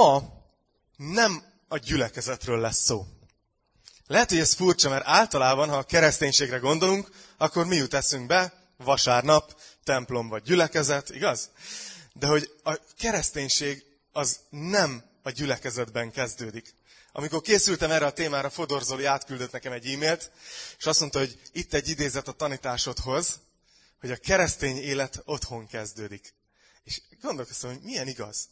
ma nem a gyülekezetről lesz szó. Lehet, hogy ez furcsa, mert általában, ha a kereszténységre gondolunk, akkor mi jut eszünkbe? Vasárnap, templom vagy gyülekezet, igaz? De hogy a kereszténység az nem a gyülekezetben kezdődik. Amikor készültem erre a témára, Fodor Zoli átküldött nekem egy e-mailt, és azt mondta, hogy itt egy idézet a tanításodhoz, hogy a keresztény élet otthon kezdődik. És gondolkoztam, hogy milyen igaz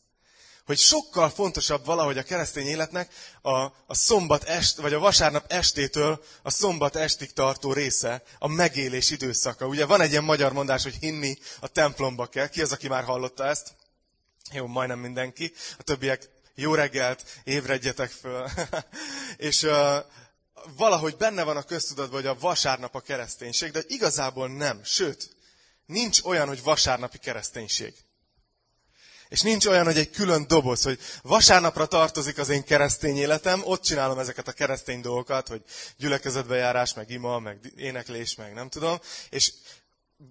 hogy sokkal fontosabb valahogy a keresztény életnek a, a szombat est, vagy a vasárnap estétől a szombat estig tartó része, a megélés időszaka. Ugye van egy ilyen magyar mondás, hogy hinni a templomba kell. Ki az, aki már hallotta ezt? Jó, majdnem mindenki. A többiek jó reggelt, ébredjetek föl. és uh, valahogy benne van a köztudatban, hogy a vasárnap a kereszténység, de igazából nem. Sőt, nincs olyan, hogy vasárnapi kereszténység. És nincs olyan, hogy egy külön doboz, hogy vasárnapra tartozik az én keresztény életem, ott csinálom ezeket a keresztény dolgokat, hogy gyülekezetbe járás, meg ima, meg éneklés, meg nem tudom, és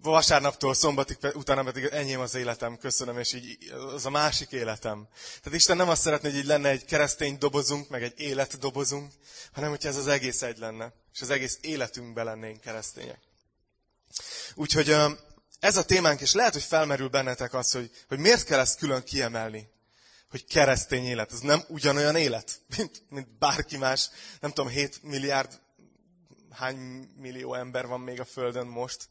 vasárnaptól szombatig, utána pedig enyém az életem, köszönöm, és így az a másik életem. Tehát Isten nem azt szeretné, hogy így lenne egy keresztény dobozunk, meg egy életdobozunk, hanem hogyha ez az egész egy lenne, és az egész életünkben lennénk keresztények. Úgyhogy ez a témánk, és lehet, hogy felmerül bennetek az, hogy, hogy miért kell ezt külön kiemelni. Hogy keresztény élet. Ez nem ugyanolyan élet, mint, mint bárki más. Nem tudom, 7 milliárd, hány millió ember van még a Földön most.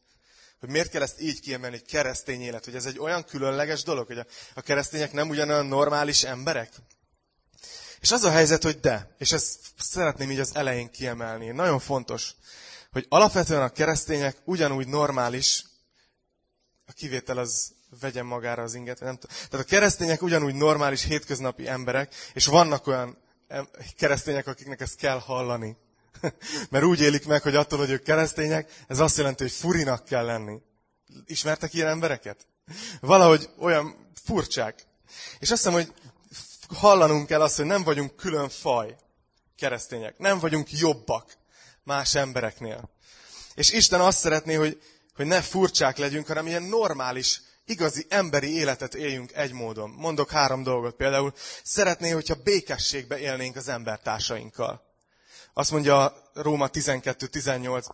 Hogy miért kell ezt így kiemelni, hogy keresztény élet. Hogy ez egy olyan különleges dolog, hogy a, a keresztények nem ugyanolyan normális emberek. És az a helyzet, hogy de, és ezt szeretném így az elején kiemelni. Nagyon fontos, hogy alapvetően a keresztények ugyanúgy normális, a kivétel az vegyen magára az inget. Nem tudom. Tehát a keresztények ugyanúgy normális, hétköznapi emberek, és vannak olyan keresztények, akiknek ezt kell hallani. Mert úgy élik meg, hogy attól, hogy ők keresztények, ez azt jelenti, hogy furinak kell lenni. Ismertek ilyen embereket? Valahogy olyan furcsák. És azt hiszem, hogy hallanunk kell azt, hogy nem vagyunk külön faj keresztények. Nem vagyunk jobbak más embereknél. És Isten azt szeretné, hogy hogy ne furcsák legyünk, hanem ilyen normális, igazi emberi életet éljünk egy módon. Mondok három dolgot például. Szeretné, hogyha békességbe élnénk az embertársainkkal. Azt mondja Róma 12-18,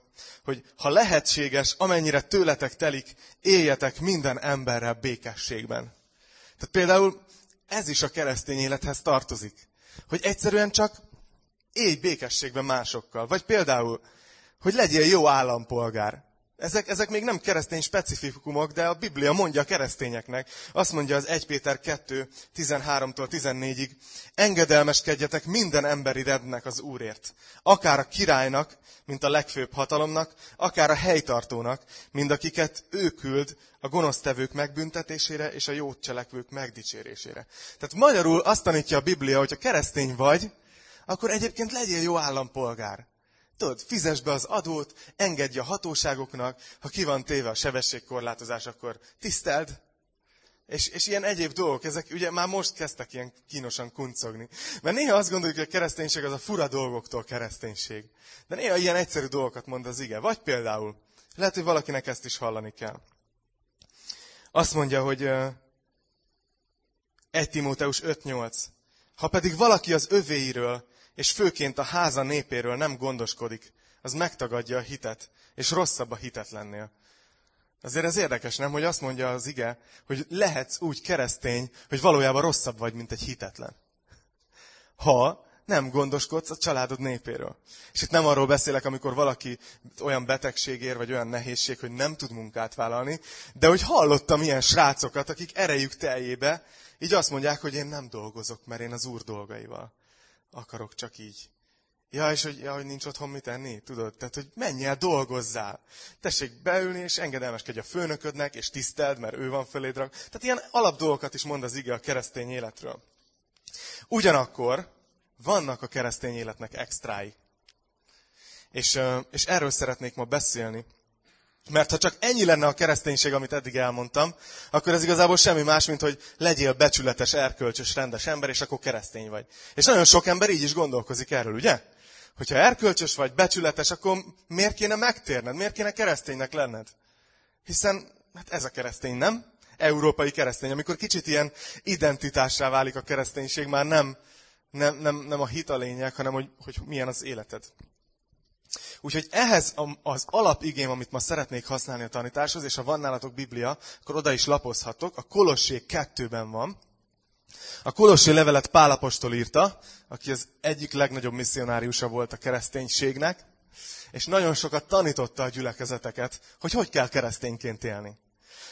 hogy ha lehetséges, amennyire tőletek telik, éljetek minden emberrel békességben. Tehát például ez is a keresztény élethez tartozik. Hogy egyszerűen csak élj békességben másokkal. Vagy például, hogy legyél jó állampolgár. Ezek, ezek még nem keresztény specifikumok, de a Biblia mondja a keresztényeknek. Azt mondja az 1 Péter 2, 13-tól 14-ig, engedelmeskedjetek minden emberi rednek az Úrért. Akár a királynak, mint a legfőbb hatalomnak, akár a helytartónak, mind akiket ő küld a gonosztevők megbüntetésére és a jót cselekvők megdicsérésére. Tehát magyarul azt tanítja a Biblia, hogy ha keresztény vagy, akkor egyébként legyél jó állampolgár. Tudod, fizes be az adót, engedj a hatóságoknak, ha ki van téve a sebességkorlátozás, akkor tiszteld. És, és ilyen egyéb dolgok, ezek ugye már most kezdtek ilyen kínosan kuncogni. Mert néha azt gondoljuk, hogy a kereszténység az a fura dolgoktól kereszténység. De néha ilyen egyszerű dolgokat mond az ige. Vagy például, lehet, hogy valakinek ezt is hallani kell. Azt mondja, hogy 1 Timóteus 5.8. Ha pedig valaki az övéiről és főként a háza népéről nem gondoskodik, az megtagadja a hitet, és rosszabb a hitetlennél. Azért ez érdekes, nem, hogy azt mondja az ige, hogy lehetsz úgy keresztény, hogy valójában rosszabb vagy, mint egy hitetlen. Ha nem gondoskodsz a családod népéről. És itt nem arról beszélek, amikor valaki olyan betegség ér, vagy olyan nehézség, hogy nem tud munkát vállalni, de hogy hallottam ilyen srácokat, akik erejük teljébe, így azt mondják, hogy én nem dolgozok, mert én az úr dolgaival akarok csak így. Ja, és hogy, ja, hogy nincs otthon mit enni, tudod? Tehát, hogy menj el, dolgozzál. Tessék beülni, és engedelmeskedj a főnöködnek, és tiszteld, mert ő van föléd rak. Tehát ilyen alap dolgokat is mond az ige a keresztény életről. Ugyanakkor vannak a keresztény életnek extrái. És, és erről szeretnék ma beszélni. Mert ha csak ennyi lenne a kereszténység, amit eddig elmondtam, akkor ez igazából semmi más, mint hogy legyél becsületes, erkölcsös, rendes ember, és akkor keresztény vagy. És nagyon sok ember így is gondolkozik erről, ugye? Hogyha erkölcsös vagy, becsületes, akkor miért kéne megtérned? Miért kéne kereszténynek lenned? Hiszen hát ez a keresztény, nem? európai keresztény, amikor kicsit ilyen identitássá válik a kereszténység, már nem, nem, nem, nem a hit a lényeg, hanem hogy, hogy milyen az életed. Úgyhogy ehhez az alapigém, amit ma szeretnék használni a tanításhoz, és ha van nálatok Biblia, akkor oda is lapozhatok. A Kolossék kettőben van. A Kolossé levelet Pálapostól írta, aki az egyik legnagyobb misszionáriusa volt a kereszténységnek, és nagyon sokat tanította a gyülekezeteket, hogy hogy kell keresztényként élni.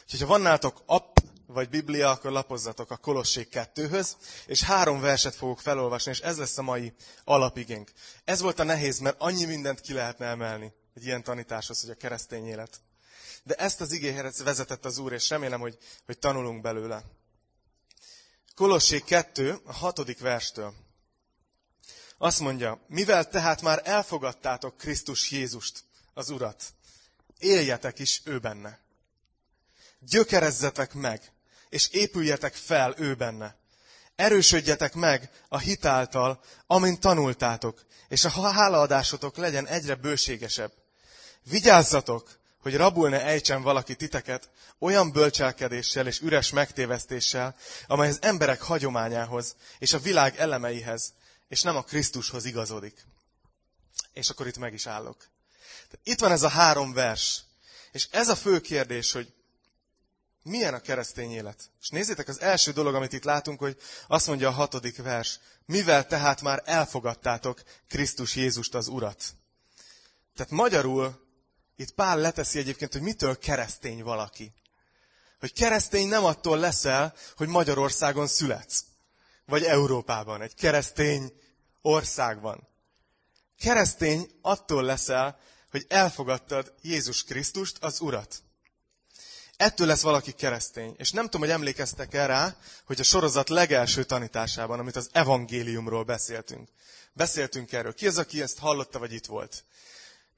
Úgyhogy ha van nálatok app vagy Biblia, akkor lapozzatok a Kolossék kettőhöz, és három verset fogok felolvasni, és ez lesz a mai alapigénk. Ez volt a nehéz, mert annyi mindent ki lehetne emelni egy ilyen tanításhoz, hogy a keresztény élet. De ezt az igéhez vezetett az Úr, és remélem, hogy, hogy tanulunk belőle. Kolossék 2, a hatodik verstől. Azt mondja, mivel tehát már elfogadtátok Krisztus Jézust, az Urat, éljetek is ő benne. Gyökerezzetek meg, és épüljetek fel ő benne. Erősödjetek meg a hitáltal, amint tanultátok, és a hálaadásotok legyen egyre bőségesebb. Vigyázzatok, hogy rabul ne ejtsen valaki titeket olyan bölcselkedéssel és üres megtévesztéssel, amely az emberek hagyományához és a világ elemeihez, és nem a Krisztushoz igazodik. És akkor itt meg is állok. Itt van ez a három vers, és ez a fő kérdés, hogy milyen a keresztény élet? És nézzétek, az első dolog, amit itt látunk, hogy azt mondja a hatodik vers, mivel tehát már elfogadtátok Krisztus Jézust az Urat. Tehát magyarul itt Pál leteszi egyébként, hogy mitől keresztény valaki. Hogy keresztény nem attól leszel, hogy Magyarországon születsz. Vagy Európában, egy keresztény országban. Keresztény attól leszel, hogy elfogadtad Jézus Krisztust, az Urat. Ettől lesz valaki keresztény. És nem tudom, hogy emlékeztek el rá, hogy a sorozat legelső tanításában, amit az evangéliumról beszéltünk. Beszéltünk erről. Ki az, aki ezt hallotta, vagy itt volt?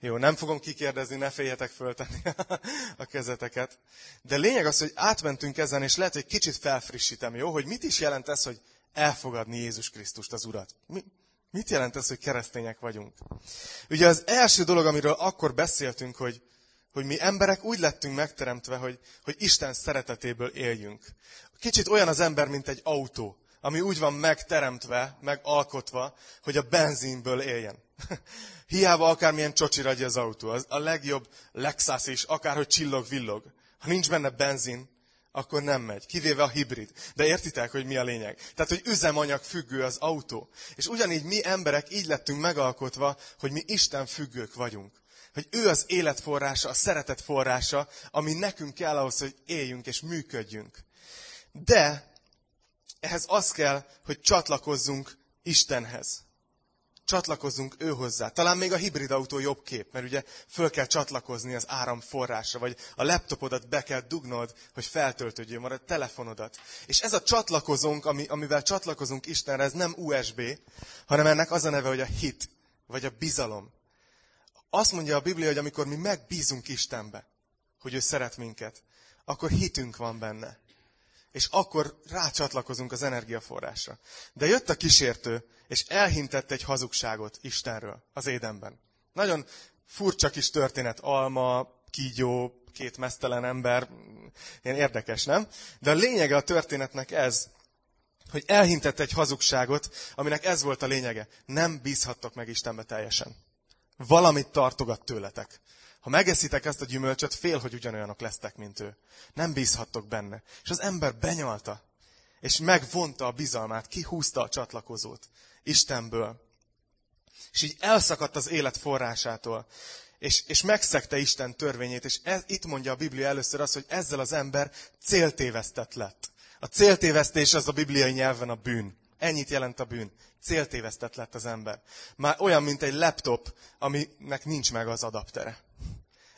Jó, nem fogom kikérdezni, ne féljetek föltenni a kezeteket. De lényeg az, hogy átmentünk ezen, és lehet, hogy kicsit felfrissítem, jó? Hogy mit is jelent ez, hogy elfogadni Jézus Krisztust, az Urat? Mi, mit jelent ez, hogy keresztények vagyunk? Ugye az első dolog, amiről akkor beszéltünk, hogy hogy mi emberek úgy lettünk megteremtve, hogy, hogy Isten szeretetéből éljünk. Kicsit olyan az ember, mint egy autó, ami úgy van megteremtve, megalkotva, hogy a benzinből éljen. Hiába akármilyen csocsi ragy az autó, az a legjobb Lexus is, akárhogy csillog-villog. Ha nincs benne benzin, akkor nem megy, kivéve a hibrid. De értitek, hogy mi a lényeg? Tehát, hogy üzemanyag függő az autó. És ugyanígy mi emberek így lettünk megalkotva, hogy mi Isten függők vagyunk hogy ő az életforrása, a szeretet forrása, ami nekünk kell ahhoz, hogy éljünk és működjünk. De ehhez az kell, hogy csatlakozzunk Istenhez. Csatlakozzunk ő hozzá. Talán még a hibrid autó jobb kép, mert ugye föl kell csatlakozni az áramforrásra, vagy a laptopodat be kell dugnod, hogy feltöltődjön, vagy a telefonodat. És ez a csatlakozónk, ami, amivel csatlakozunk Istenre, ez nem USB, hanem ennek az a neve, hogy a hit, vagy a bizalom. Azt mondja a Biblia, hogy amikor mi megbízunk Istenbe, hogy ő szeret minket, akkor hitünk van benne. És akkor rácsatlakozunk az energiaforrásra. De jött a kísértő, és elhintett egy hazugságot Istenről az édenben. Nagyon furcsa kis történet, alma, kígyó, két mesztelen ember, ilyen érdekes, nem? De a lényege a történetnek ez, hogy elhintett egy hazugságot, aminek ez volt a lényege. Nem bízhattok meg Istenbe teljesen. Valamit tartogat tőletek. Ha megeszitek ezt a gyümölcsöt, fél, hogy ugyanolyanok lesztek, mint ő. Nem bízhattok benne. És az ember benyalta, és megvonta a bizalmát, kihúzta a csatlakozót Istenből. És így elszakadt az élet forrásától. És, és megszegte Isten törvényét, és ez, itt mondja a Biblia először azt, hogy ezzel az ember céltévesztett lett. A céltévesztés az a bibliai nyelven a bűn. Ennyit jelent a bűn. Céltévesztett lett az ember. Már olyan, mint egy laptop, aminek nincs meg az adaptere.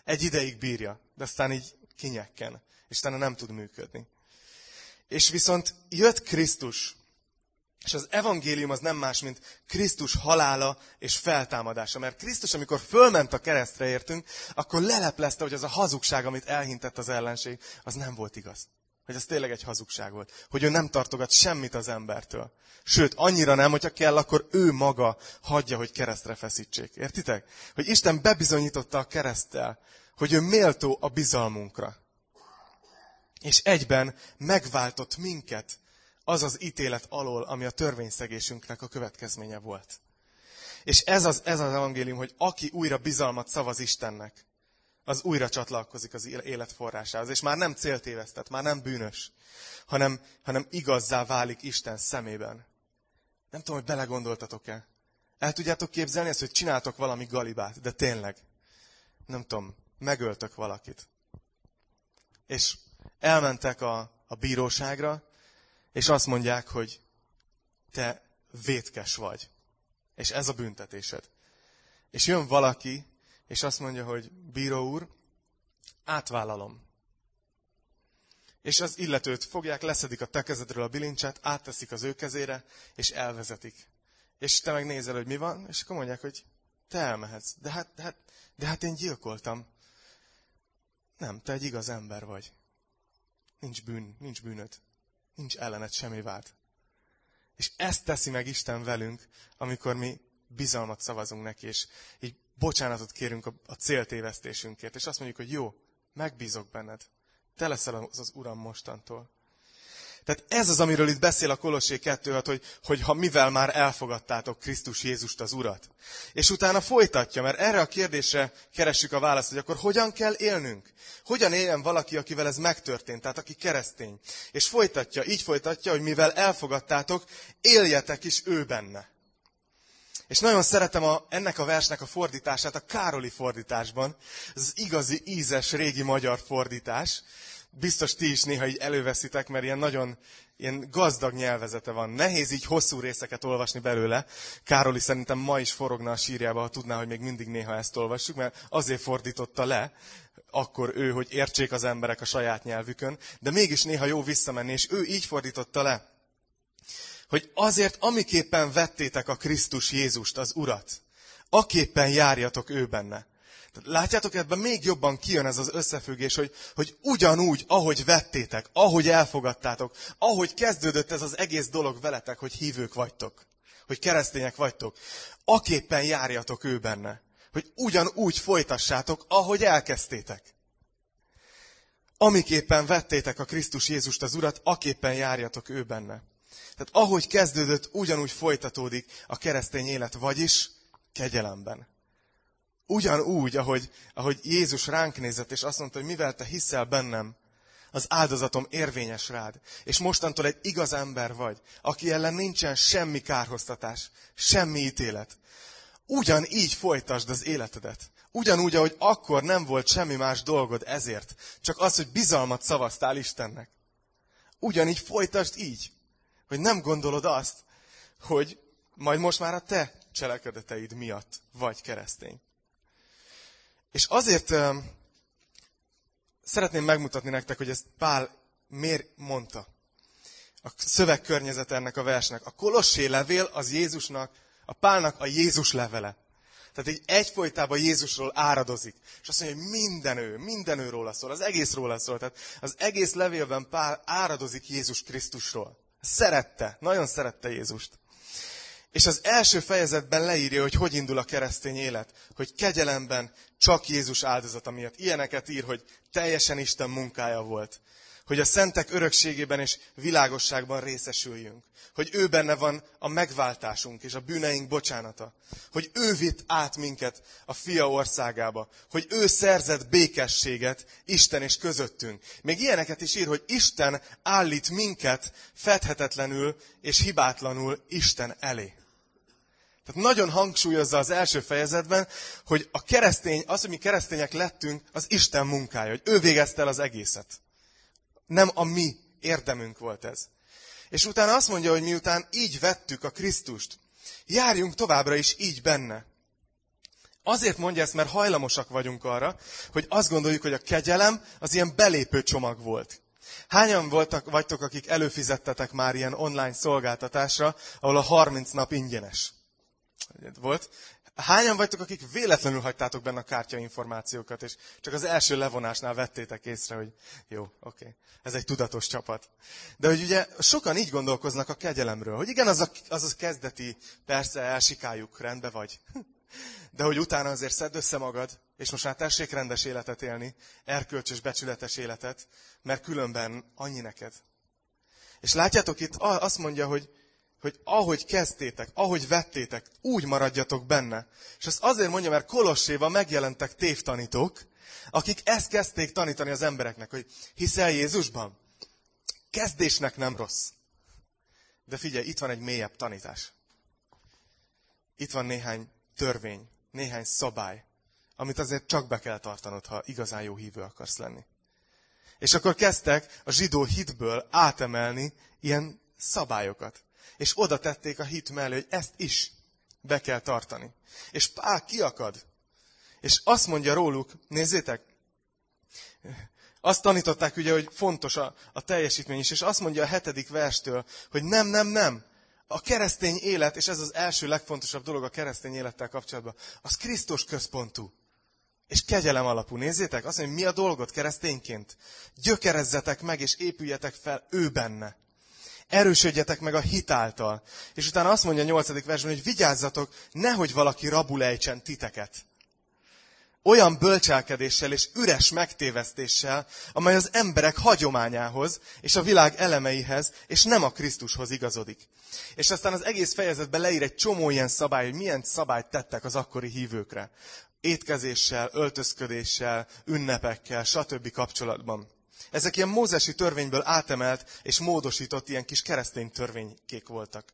Egy ideig bírja, de aztán így kinyekken, és utána nem tud működni. És viszont jött Krisztus, és az evangélium az nem más, mint Krisztus halála és feltámadása. Mert Krisztus, amikor fölment a keresztre értünk, akkor leleplezte, hogy az a hazugság, amit elhintett az ellenség, az nem volt igaz. Hogy ez tényleg egy hazugság volt. Hogy ő nem tartogat semmit az embertől. Sőt, annyira nem, hogyha kell, akkor ő maga hagyja, hogy keresztre feszítsék. Értitek? Hogy Isten bebizonyította a keresztel, hogy ő méltó a bizalmunkra. és egyben megváltott minket az az ítélet alól, ami a törvényszegésünknek a következménye volt. És ez az, ez az evangélium, hogy aki újra bizalmat szavaz Istennek, az újra csatlakozik az élet forrásához, és már nem céltévesztett, már nem bűnös, hanem, hanem igazzá válik Isten szemében. Nem tudom, hogy belegondoltatok-e. El tudjátok képzelni ezt, hogy csináltok valami galibát, de tényleg. Nem tudom, megöltök valakit. És elmentek a, a bíróságra, és azt mondják, hogy te vétkes vagy. És ez a büntetésed. És jön valaki, és azt mondja, hogy bíró úr, átvállalom. És az illetőt fogják, leszedik a te kezedről a bilincset, átteszik az ő kezére, és elvezetik. És te megnézel, hogy mi van, és akkor mondják, hogy te elmehetsz. De hát, de hát, de hát én gyilkoltam. Nem, te egy igaz ember vagy. Nincs bűn, nincs bűnöd. Nincs ellened semmi vád. És ezt teszi meg Isten velünk, amikor mi bizalmat szavazunk neki, és így bocsánatot kérünk a, a céltévesztésünkért, és azt mondjuk, hogy jó, megbízok benned. Te leszel az, az Uram mostantól. Tehát ez az, amiről itt beszél a Kolossé 2, hogy, hogy ha mivel már elfogadtátok Krisztus Jézust az Urat. És utána folytatja, mert erre a kérdésre keressük a választ, hogy akkor hogyan kell élnünk? Hogyan éljen valaki, akivel ez megtörtént, tehát aki keresztény? És folytatja, így folytatja, hogy mivel elfogadtátok, éljetek is ő benne. És nagyon szeretem a, ennek a versnek a fordítását a Károli fordításban. Ez az igazi, ízes, régi magyar fordítás biztos ti is néha így előveszitek, mert ilyen nagyon ilyen gazdag nyelvezete van. Nehéz így hosszú részeket olvasni belőle. Károli szerintem ma is forogna a sírjába, ha tudná, hogy még mindig néha ezt olvassuk, mert azért fordította le, akkor ő, hogy értsék az emberek a saját nyelvükön, de mégis néha jó visszamenni, és ő így fordította le, hogy azért, amiképpen vettétek a Krisztus Jézust, az Urat, aképpen járjatok ő benne. Látjátok, ebben még jobban kijön ez az összefüggés, hogy, hogy ugyanúgy, ahogy vettétek, ahogy elfogadtátok, ahogy kezdődött ez az egész dolog veletek, hogy hívők vagytok, hogy keresztények vagytok, aképpen járjatok ő benne. Hogy ugyanúgy folytassátok, ahogy elkezdtétek. Amiképpen vettétek a Krisztus Jézust az Urat, aképpen járjatok ő benne. Tehát ahogy kezdődött, ugyanúgy folytatódik a keresztény élet, vagyis kegyelemben. Ugyanúgy, ahogy, ahogy Jézus ránk nézett, és azt mondta, hogy mivel te hiszel bennem, az áldozatom érvényes rád. És mostantól egy igaz ember vagy, aki ellen nincsen semmi kárhoztatás, semmi ítélet. Ugyanígy folytasd az életedet. Ugyanúgy, ahogy akkor nem volt semmi más dolgod ezért, csak az, hogy bizalmat szavaztál Istennek. Ugyanígy folytasd így, hogy nem gondolod azt, hogy majd most már a te cselekedeteid miatt vagy keresztény. És azért uh, szeretném megmutatni nektek, hogy ezt Pál miért mondta. A szövegkörnyezet ennek a versnek. A Kolossé levél az Jézusnak, a Pálnak a Jézus levele. Tehát így egyfolytában Jézusról áradozik. És azt mondja, hogy minden ő, minden ő róla szól, az egész róla szól. Tehát az egész levélben Pál áradozik Jézus Krisztusról. Szerette, nagyon szerette Jézust. És az első fejezetben leírja, hogy hogy indul a keresztény élet. Hogy kegyelemben csak Jézus áldozata miatt. Ilyeneket ír, hogy teljesen Isten munkája volt. Hogy a szentek örökségében és világosságban részesüljünk. Hogy ő benne van a megváltásunk és a bűneink bocsánata. Hogy ő vitt át minket a fia országába. Hogy ő szerzett békességet Isten és közöttünk. Még ilyeneket is ír, hogy Isten állít minket fedhetetlenül és hibátlanul Isten elé. Tehát nagyon hangsúlyozza az első fejezetben, hogy a keresztény, az, hogy mi keresztények lettünk, az Isten munkája, hogy ő végezte el az egészet. Nem a mi érdemünk volt ez. És utána azt mondja, hogy miután így vettük a Krisztust, járjunk továbbra is így benne. Azért mondja ezt, mert hajlamosak vagyunk arra, hogy azt gondoljuk, hogy a kegyelem az ilyen belépő csomag volt. Hányan voltak, vagytok, akik előfizettetek már ilyen online szolgáltatásra, ahol a 30 nap ingyenes? volt. Hányan vagytok, akik véletlenül hagytátok benne a kártyainformációkat, és csak az első levonásnál vettétek észre, hogy jó, oké, okay, ez egy tudatos csapat. De hogy ugye sokan így gondolkoznak a kegyelemről, hogy igen, az a, az a kezdeti, persze elsikáljuk, rendbe vagy. de hogy utána azért szedd össze magad, és most már tessék rendes életet élni, erkölcsös, becsületes életet, mert különben annyi neked. És látjátok itt, azt mondja, hogy, hogy ahogy kezdtétek, ahogy vettétek, úgy maradjatok benne. És ezt azért mondja, mert Kolosséva megjelentek tévtanítók, akik ezt kezdték tanítani az embereknek, hogy hiszel Jézusban? Kezdésnek nem rossz. De figyelj, itt van egy mélyebb tanítás. Itt van néhány törvény, néhány szabály, amit azért csak be kell tartanod, ha igazán jó hívő akarsz lenni. És akkor kezdtek a zsidó hitből átemelni ilyen szabályokat. És oda tették a hit mellé, hogy ezt is be kell tartani. És Pál kiakad. És azt mondja róluk, nézzétek, azt tanították ugye, hogy fontos a, a teljesítmény is, és azt mondja a hetedik verstől, hogy nem, nem, nem. A keresztény élet, és ez az első legfontosabb dolog a keresztény élettel kapcsolatban, az Krisztus központú. És kegyelem alapú. Nézzétek, azt mondja, mi a dolgot keresztényként? Gyökerezzetek meg, és épüljetek fel ő benne. Erősödjetek meg a hitáltal. És utána azt mondja a nyolcadik versben, hogy vigyázzatok, nehogy valaki rabul ejtsen titeket olyan bölcselkedéssel és üres megtévesztéssel, amely az emberek hagyományához és a világ elemeihez, és nem a Krisztushoz igazodik. És aztán az egész fejezetben leír egy csomó ilyen szabály, hogy milyen szabályt tettek az akkori hívőkre. Étkezéssel, öltözködéssel, ünnepekkel, stb. kapcsolatban. Ezek ilyen mózesi törvényből átemelt és módosított ilyen kis keresztény törvénykék voltak.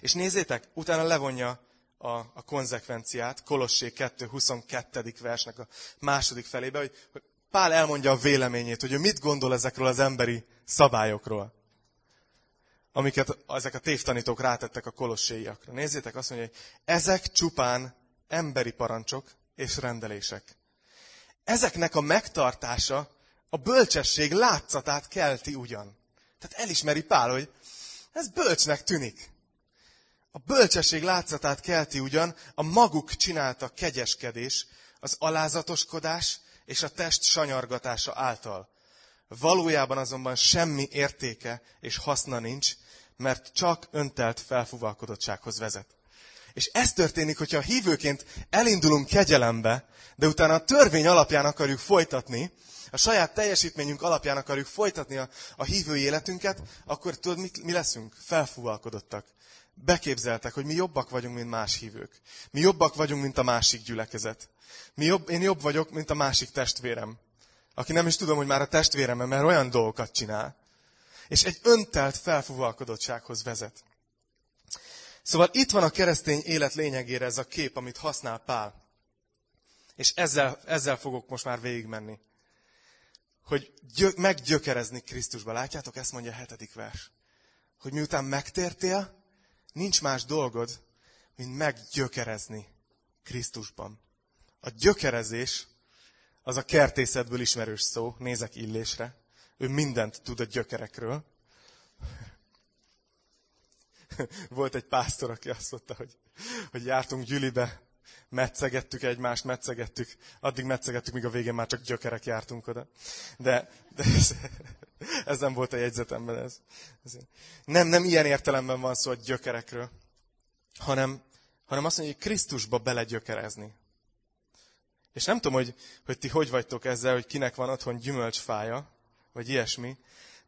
És nézzétek, utána levonja a, a konzekvenciát, Kolossé 2.22. versnek a második felébe, hogy, hogy Pál elmondja a véleményét, hogy ő mit gondol ezekről az emberi szabályokról, amiket ezek a tévtanítók rátettek a kolosséiakra. Nézzétek, azt mondja, hogy ezek csupán emberi parancsok és rendelések. Ezeknek a megtartása a bölcsesség látszatát kelti ugyan. Tehát elismeri Pál, hogy ez bölcsnek tűnik. A bölcsesség látszatát kelti ugyan a maguk csinálta kegyeskedés, az alázatoskodás és a test sanyargatása által. Valójában azonban semmi értéke és haszna nincs, mert csak öntelt felfúvalkodottsághoz vezet. És ez történik, hogyha hívőként elindulunk kegyelembe, de utána a törvény alapján akarjuk folytatni, a saját teljesítményünk alapján akarjuk folytatni a, a hívő életünket, akkor tudod, mi, mi leszünk? Felfúvalkodottak beképzeltek, hogy mi jobbak vagyunk, mint más hívők. Mi jobbak vagyunk, mint a másik gyülekezet. Mi jobb, én jobb vagyok, mint a másik testvérem. Aki nem is tudom, hogy már a testvérem, mert olyan dolgokat csinál. És egy öntelt felfúvalkodottsághoz vezet. Szóval itt van a keresztény élet lényegére ez a kép, amit használ Pál. És ezzel, ezzel fogok most már végigmenni. Hogy gyö, meggyökerezni Krisztusba. Látjátok, ezt mondja a hetedik vers. Hogy miután megtértél, nincs más dolgod, mint meggyökerezni Krisztusban. A gyökerezés az a kertészetből ismerős szó, nézek illésre. Ő mindent tud a gyökerekről. Volt egy pásztor, aki azt mondta, hogy, hogy jártunk gyülibe, metszegettük egymást, metszegettük, addig metszegettük, míg a végén már csak gyökerek jártunk oda. De, de ez, ez nem volt a jegyzetemben. Ez. Nem, nem ilyen értelemben van szó a gyökerekről, hanem, hanem azt mondja, hogy Krisztusba belegyökerezni. És nem tudom, hogy, hogy ti hogy vagytok ezzel, hogy kinek van otthon gyümölcsfája, vagy ilyesmi,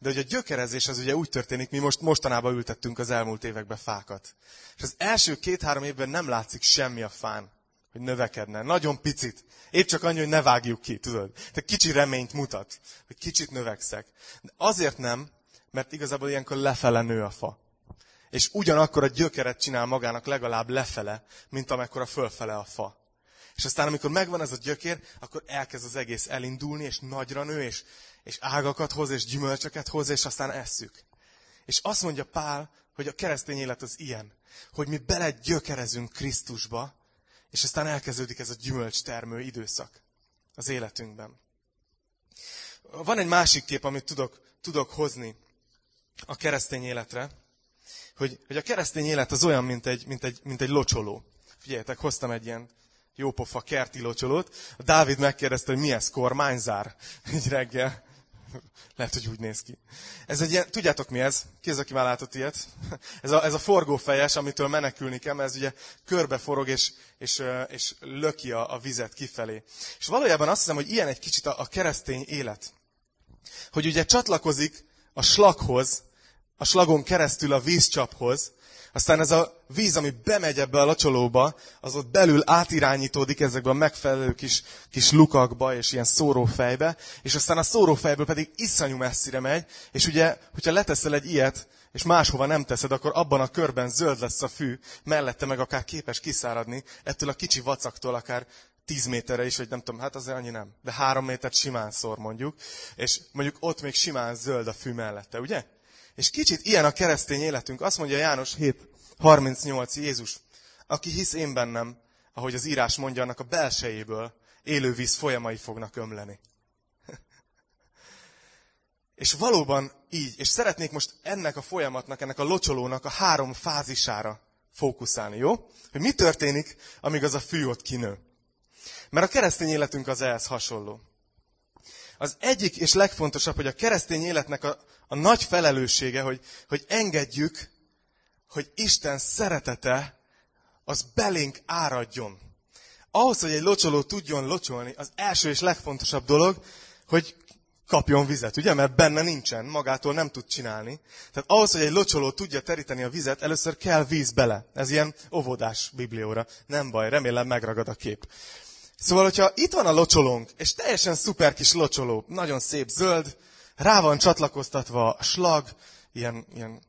de hogy a gyökerezés az ugye úgy történik, mi most mostanában ültettünk az elmúlt években fákat. És az első két-három évben nem látszik semmi a fán, hogy növekedne. Nagyon picit. Épp csak annyi, hogy ne vágjuk ki, tudod. Tehát kicsi reményt mutat, hogy kicsit növekszek. De azért nem, mert igazából ilyenkor lefele nő a fa. És ugyanakkor a gyökeret csinál magának legalább lefele, mint amekkora fölfele a fa. És aztán, amikor megvan ez a gyökér, akkor elkezd az egész elindulni, és nagyra nő, és, és ágakat hoz, és gyümölcsöket hoz, és aztán esszük. És azt mondja Pál, hogy a keresztény élet az ilyen, hogy mi belegyökerezünk Krisztusba, és aztán elkezdődik ez a gyümölcstermő időszak az életünkben. Van egy másik kép, amit tudok, tudok hozni a keresztény életre, hogy, hogy a keresztény élet az olyan, mint egy, mint egy, mint egy locsoló. Figyeljetek, hoztam egy ilyen jópofa kerti locsolót. A Dávid megkérdezte, hogy mi ez, kormányzár? Így reggel. Lehet, hogy úgy néz ki. Ez egy ilyen, tudjátok mi ez? Ki az, aki már látott ilyet? Ez a, ez a forgófejes, amitől menekülni kell, mert ez ugye körbe forog, és, és, és löki a, a vizet kifelé. És valójában azt hiszem, hogy ilyen egy kicsit a, a keresztény élet. Hogy ugye csatlakozik a slaghoz, a slagon keresztül a vízcsaphoz, aztán ez a víz, ami bemegy ebbe a locsolóba, az ott belül átirányítódik ezekbe a megfelelő kis, kis lukakba és ilyen szórófejbe, és aztán a szórófejből pedig iszonyú messzire megy, és ugye, hogyha leteszel egy ilyet, és máshova nem teszed, akkor abban a körben zöld lesz a fű, mellette meg akár képes kiszáradni, ettől a kicsi vacaktól akár 10 méterre is, vagy nem tudom, hát azért annyi nem, de három métert simán szor mondjuk, és mondjuk ott még simán zöld a fű mellette, ugye? És kicsit ilyen a keresztény életünk. Azt mondja János 7.38 Jézus, aki hisz én bennem, ahogy az írás mondja, annak a belsejéből élő víz folyamai fognak ömleni. és valóban így, és szeretnék most ennek a folyamatnak, ennek a locsolónak a három fázisára fókuszálni, jó? Hogy mi történik, amíg az a fű ott kinő. Mert a keresztény életünk az ehhez hasonló. Az egyik és legfontosabb, hogy a keresztény életnek a, a nagy felelőssége, hogy, hogy engedjük, hogy Isten szeretete az belénk áradjon. Ahhoz, hogy egy locsoló tudjon locsolni, az első és legfontosabb dolog, hogy kapjon vizet, ugye? Mert benne nincsen, magától nem tud csinálni. Tehát ahhoz, hogy egy locsoló tudja teríteni a vizet, először kell víz bele. Ez ilyen óvodás biblióra. Nem baj, remélem megragad a kép. Szóval, hogyha itt van a locsolónk, és teljesen szuper kis locsoló, nagyon szép zöld, rá van csatlakoztatva a slag, ilyen, ilyen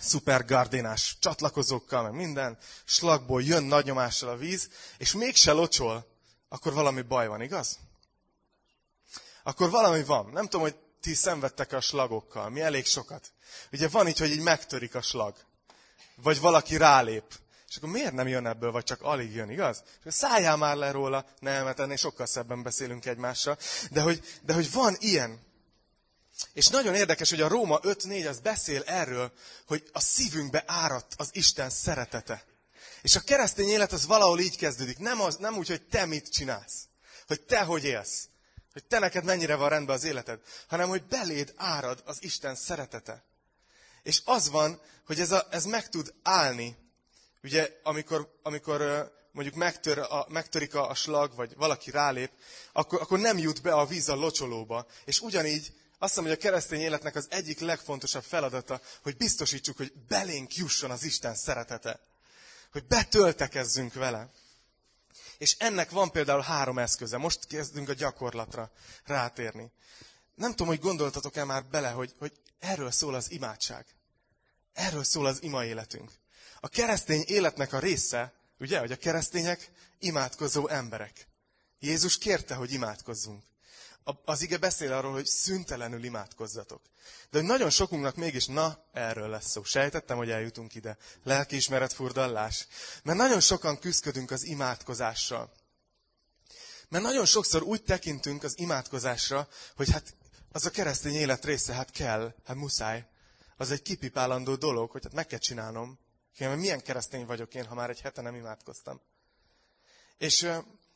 szuper gardénás csatlakozókkal, meg minden, slagból jön nagy nyomással a víz, és mégse locsol, akkor valami baj van, igaz? Akkor valami van. Nem tudom, hogy ti szenvedtek a slagokkal. Mi elég sokat. Ugye van így, hogy így megtörik a slag. Vagy valaki rálép. És akkor miért nem jön ebből, vagy csak alig jön, igaz? És szálljál már le róla. Nem, mert ennél sokkal szebben beszélünk egymással. De hogy, de hogy van ilyen. És nagyon érdekes, hogy a Róma 5.4 az beszél erről, hogy a szívünkbe áradt az Isten szeretete. És a keresztény élet az valahol így kezdődik. Nem, az, nem úgy, hogy te mit csinálsz. Hogy te hogy élsz. Hogy te neked mennyire van rendben az életed. Hanem, hogy beléd árad az Isten szeretete. És az van, hogy ez, a, ez meg tud állni. Ugye, amikor, amikor mondjuk megtör a, megtörik a, a slag, vagy valaki rálép, akkor, akkor nem jut be a víz a locsolóba. És ugyanígy azt hiszem, hogy a keresztény életnek az egyik legfontosabb feladata, hogy biztosítsuk, hogy belénk jusson az Isten szeretete. Hogy betöltekezzünk vele. És ennek van például három eszköze. Most kezdünk a gyakorlatra rátérni. Nem tudom, hogy gondoltatok-e már bele, hogy, hogy erről szól az imádság. Erről szól az ima életünk. A keresztény életnek a része, ugye, hogy a keresztények imádkozó emberek. Jézus kérte, hogy imádkozzunk az ige beszél arról, hogy szüntelenül imádkozzatok. De hogy nagyon sokunknak mégis, na, erről lesz szó. Sejtettem, hogy eljutunk ide. Lelkiismeret furdallás. Mert nagyon sokan küzdködünk az imádkozással. Mert nagyon sokszor úgy tekintünk az imádkozásra, hogy hát az a keresztény élet része, hát kell, hát muszáj. Az egy kipipálandó dolog, hogy hát meg kell csinálnom. Mert milyen keresztény vagyok én, ha már egy hete nem imádkoztam. És,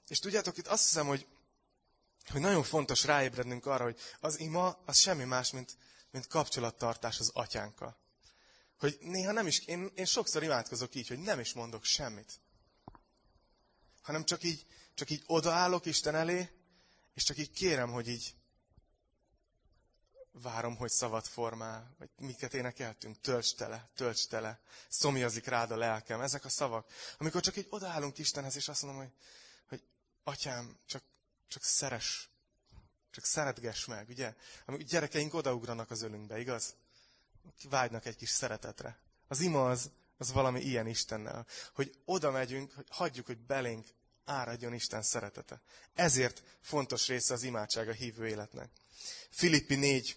és tudjátok, itt azt hiszem, hogy hogy nagyon fontos ráébrednünk arra, hogy az ima az semmi más, mint, mint kapcsolattartás az atyánkkal. Hogy néha nem is, én, én sokszor imádkozok így, hogy nem is mondok semmit. Hanem csak így, csak így odaállok Isten elé, és csak így kérem, hogy így várom, hogy szavat formál, vagy miket énekeltünk, tölts tele, tölts tele, szomjazik rád a lelkem. Ezek a szavak. Amikor csak így odaállunk Istenhez, és azt mondom, hogy, hogy atyám, csak csak szeres. Csak szeretgess meg, ugye? Amikor gyerekeink odaugranak az ölünkbe, igaz? Vágynak egy kis szeretetre. Az ima az, az valami ilyen Istennel. Hogy oda megyünk, hogy hagyjuk, hogy belénk áradjon Isten szeretete. Ezért fontos része az imádság a hívő életnek. Filippi 4,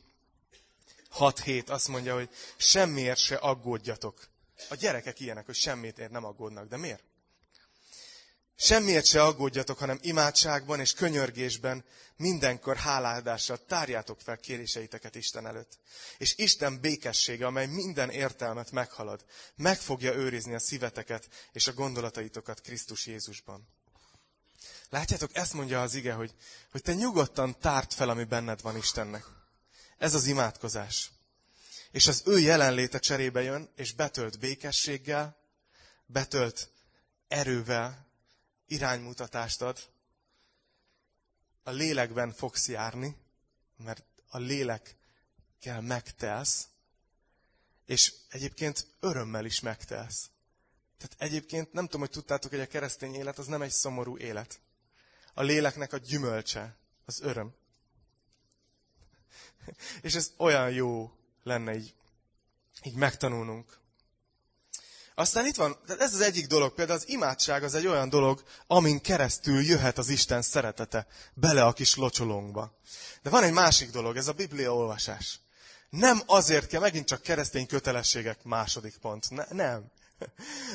6-7 azt mondja, hogy semmiért se aggódjatok. A gyerekek ilyenek, hogy semmit nem aggódnak. De miért? Semmiért se aggódjatok, hanem imádságban és könyörgésben mindenkor háládással tárjátok fel kéréseiteket Isten előtt. És Isten békessége, amely minden értelmet meghalad, meg fogja őrizni a szíveteket és a gondolataitokat Krisztus Jézusban. Látjátok, ezt mondja az ige, hogy, hogy te nyugodtan tárt fel, ami benned van Istennek. Ez az imádkozás. És az ő jelenléte cserébe jön, és betölt békességgel, betölt erővel, iránymutatást ad. A lélekben fogsz járni, mert a lélekkel megtelsz, és egyébként örömmel is megtelsz. Tehát egyébként nem tudom, hogy tudtátok, hogy a keresztény élet az nem egy szomorú élet. A léleknek a gyümölcse, az öröm. És ez olyan jó lenne így, így megtanulnunk. Aztán itt van, ez az egyik dolog, például az imádság az egy olyan dolog, amin keresztül jöhet az Isten szeretete bele a kis locsolónkba. De van egy másik dolog, ez a Biblia olvasás. Nem azért kell, megint csak keresztény kötelességek második pont. Ne, nem.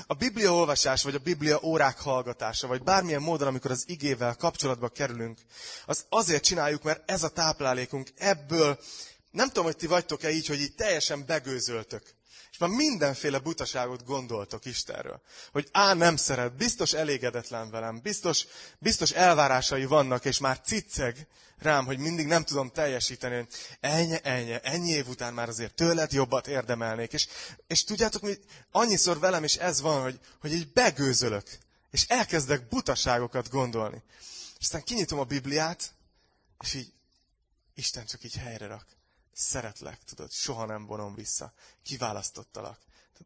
A Biblia olvasás, vagy a Biblia órák hallgatása, vagy bármilyen módon, amikor az igével kapcsolatba kerülünk, az azért csináljuk, mert ez a táplálékunk, ebből, nem tudom, hogy ti vagytok-e így, hogy így teljesen begőzöltök. Már mindenféle butaságot gondoltok Istenről. Hogy á, nem szeret, biztos elégedetlen velem, biztos, biztos elvárásai vannak, és már cicceg rám, hogy mindig nem tudom teljesíteni, hogy ennyi, ennyi, ennyi év után már azért tőled jobbat érdemelnék. És, és tudjátok, mi annyiszor velem is ez van, hogy, hogy így begőzölök, és elkezdek butaságokat gondolni. És aztán kinyitom a Bibliát, és így Isten csak így helyre rak. Szeretlek, tudod, soha nem vonom vissza. Kiválasztottalak.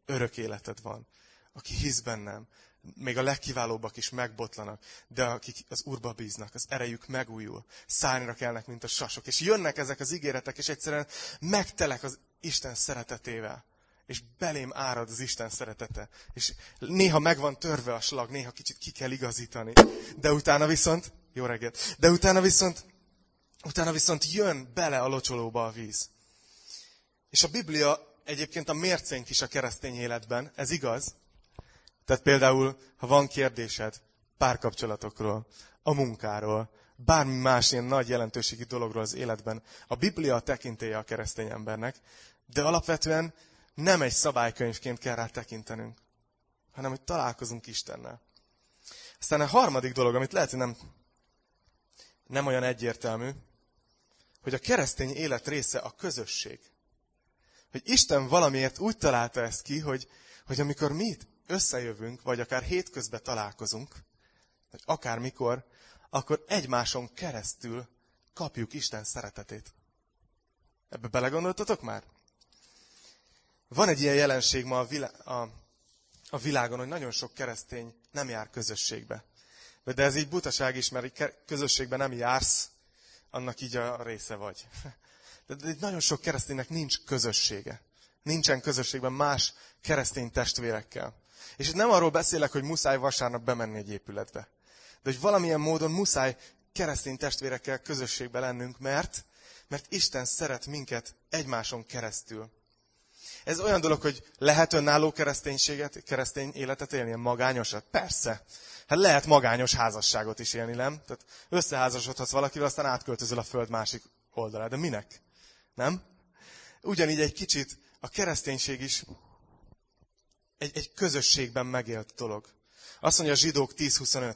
Örök életed van. Aki hisz bennem, még a legkiválóbbak is megbotlanak, de akik az Úrba bíznak, az erejük megújul, szárnyra kelnek, mint a sasok, és jönnek ezek az ígéretek, és egyszerűen megtelek az Isten szeretetével. És belém árad az Isten szeretete. És néha meg van törve a slag, néha kicsit ki kell igazítani. De utána viszont, jó reggelt, de utána viszont, utána viszont jön bele a locsolóba a víz. És a Biblia egyébként a mércénk is a keresztény életben, ez igaz, tehát például, ha van kérdésed párkapcsolatokról, a munkáról, bármi más ilyen nagy jelentőségi dologról az életben, a Biblia a tekintélye a keresztény embernek, de alapvetően nem egy szabálykönyvként kell rá tekintenünk, hanem hogy találkozunk Istennel. Aztán a harmadik dolog, amit lehet, hogy nem, nem olyan egyértelmű, hogy a keresztény élet része a közösség. Hogy Isten valamiért úgy találta ezt ki, hogy, hogy amikor mi itt összejövünk, vagy akár hétközben találkozunk, vagy akármikor, akkor egymáson keresztül kapjuk Isten szeretetét. Ebbe belegondoltatok már? Van egy ilyen jelenség ma a, vilá- a, a világon, hogy nagyon sok keresztény nem jár közösségbe. De ez így butaság is, mert közösségben nem jársz, annak így a része vagy. De nagyon sok kereszténynek nincs közössége. Nincsen közösségben más keresztény testvérekkel. És itt nem arról beszélek, hogy muszáj vasárnap bemenni egy épületbe. De hogy valamilyen módon muszáj keresztény testvérekkel közösségbe lennünk, mert, mert Isten szeret minket egymáson keresztül. Ez olyan dolog, hogy lehet önálló kereszténységet, keresztény életet élni, magányosat? Persze. Hát lehet magányos házasságot is élni, nem? Tehát összeházasodhatsz valakivel, aztán átköltözöl a föld másik oldalára. De minek? Nem? Ugyanígy egy kicsit a kereszténység is egy, egy közösségben megélt dolog. Azt mondja a zsidók 10.25.